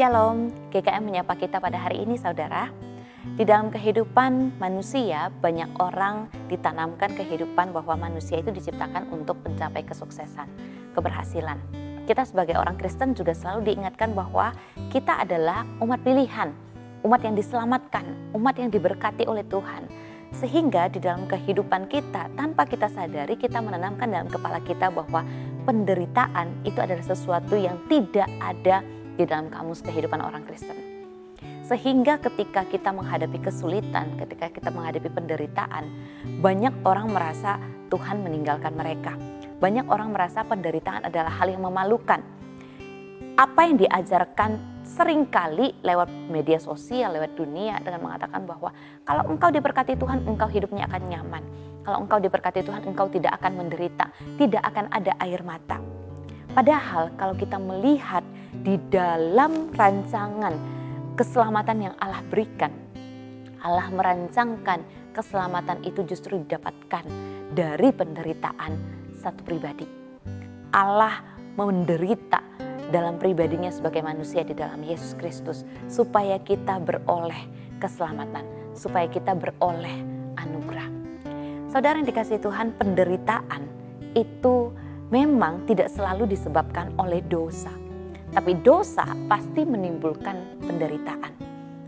Shalom, GKM menyapa kita pada hari ini saudara. Di dalam kehidupan manusia, banyak orang ditanamkan kehidupan bahwa manusia itu diciptakan untuk mencapai kesuksesan, keberhasilan. Kita sebagai orang Kristen juga selalu diingatkan bahwa kita adalah umat pilihan, umat yang diselamatkan, umat yang diberkati oleh Tuhan. Sehingga di dalam kehidupan kita, tanpa kita sadari, kita menanamkan dalam kepala kita bahwa penderitaan itu adalah sesuatu yang tidak ada di dalam kamus kehidupan orang Kristen. Sehingga ketika kita menghadapi kesulitan, ketika kita menghadapi penderitaan, banyak orang merasa Tuhan meninggalkan mereka. Banyak orang merasa penderitaan adalah hal yang memalukan. Apa yang diajarkan sering kali lewat media sosial, lewat dunia dengan mengatakan bahwa kalau engkau diberkati Tuhan, engkau hidupnya akan nyaman. Kalau engkau diberkati Tuhan, engkau tidak akan menderita, tidak akan ada air mata. Padahal kalau kita melihat di dalam rancangan keselamatan yang Allah berikan, Allah merancangkan keselamatan itu justru didapatkan dari penderitaan satu pribadi. Allah menderita dalam pribadinya sebagai manusia di dalam Yesus Kristus supaya kita beroleh keselamatan, supaya kita beroleh anugerah. Saudara yang dikasih Tuhan, penderitaan itu memang tidak selalu disebabkan oleh dosa. Tapi dosa pasti menimbulkan penderitaan.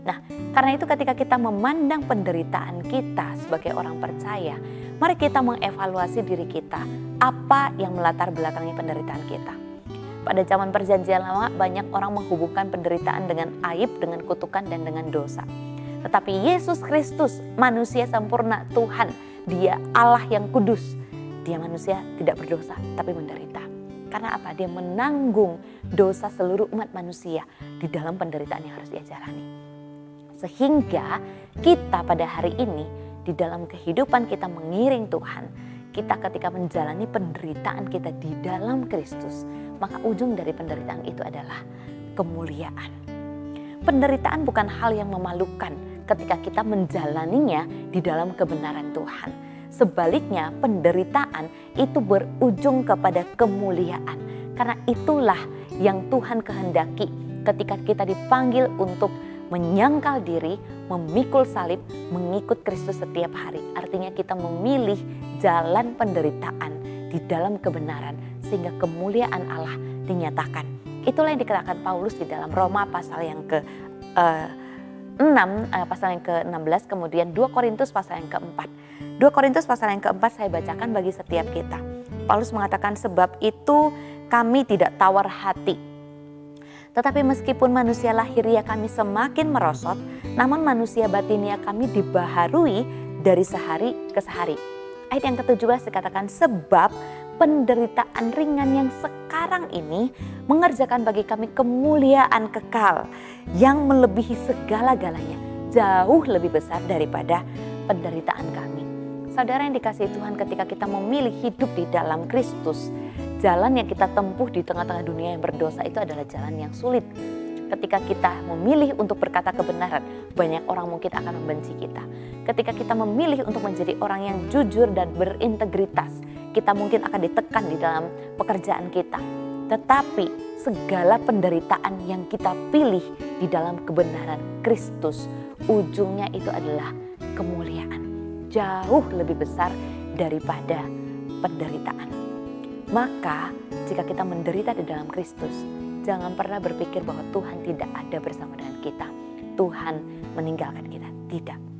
Nah, karena itu ketika kita memandang penderitaan kita sebagai orang percaya, mari kita mengevaluasi diri kita, apa yang melatar belakangi penderitaan kita. Pada zaman perjanjian lama banyak orang menghubungkan penderitaan dengan aib, dengan kutukan dan dengan dosa. Tetapi Yesus Kristus, manusia sempurna Tuhan, dia Allah yang kudus, dia manusia tidak berdosa tapi menderita. Karena apa? Dia menanggung dosa seluruh umat manusia di dalam penderitaan yang harus dia jalani. Sehingga kita pada hari ini di dalam kehidupan kita mengiring Tuhan, kita ketika menjalani penderitaan kita di dalam Kristus, maka ujung dari penderitaan itu adalah kemuliaan. Penderitaan bukan hal yang memalukan ketika kita menjalaninya di dalam kebenaran Tuhan Sebaliknya penderitaan itu berujung kepada kemuliaan. Karena itulah yang Tuhan kehendaki ketika kita dipanggil untuk menyangkal diri, memikul salib, mengikut Kristus setiap hari. Artinya kita memilih jalan penderitaan di dalam kebenaran sehingga kemuliaan Allah dinyatakan. Itulah yang dikatakan Paulus di dalam Roma pasal yang ke uh, 6 uh, pasal yang ke-16 kemudian 2 Korintus pasal yang ke-4. 2 Korintus pasal yang ke-4 saya bacakan bagi setiap kita. Paulus mengatakan sebab itu kami tidak tawar hati. Tetapi meskipun manusia lahiriah kami semakin merosot, namun manusia batinia kami dibaharui dari sehari ke sehari. Ayat yang ke-17 dikatakan sebab penderitaan ringan yang sekarang ini mengerjakan bagi kami kemuliaan kekal yang melebihi segala-galanya, jauh lebih besar daripada penderitaan kami. Saudara yang dikasih Tuhan ketika kita memilih hidup di dalam Kristus, jalan yang kita tempuh di tengah-tengah dunia yang berdosa itu adalah jalan yang sulit ketika kita memilih untuk berkata kebenaran, banyak orang mungkin akan membenci kita. Ketika kita memilih untuk menjadi orang yang jujur dan berintegritas, kita mungkin akan ditekan di dalam pekerjaan kita. Tetapi segala penderitaan yang kita pilih di dalam kebenaran Kristus, ujungnya itu adalah kemuliaan. Jauh lebih besar daripada penderitaan. Maka, jika kita menderita di dalam Kristus, Jangan pernah berpikir bahwa Tuhan tidak ada bersama dengan kita. Tuhan meninggalkan kita. Tidak.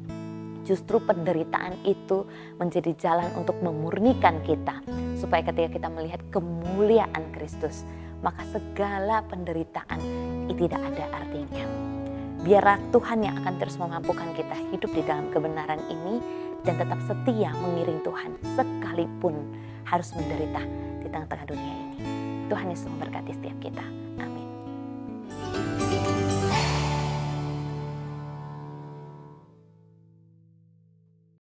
Justru penderitaan itu menjadi jalan untuk memurnikan kita. Supaya ketika kita melihat kemuliaan Kristus, maka segala penderitaan itu tidak ada artinya. Biarlah Tuhan yang akan terus memampukan kita hidup di dalam kebenaran ini dan tetap setia mengiring Tuhan sekalipun harus menderita di tengah-tengah dunia ini. Tuhan Yesus memberkati setiap kita.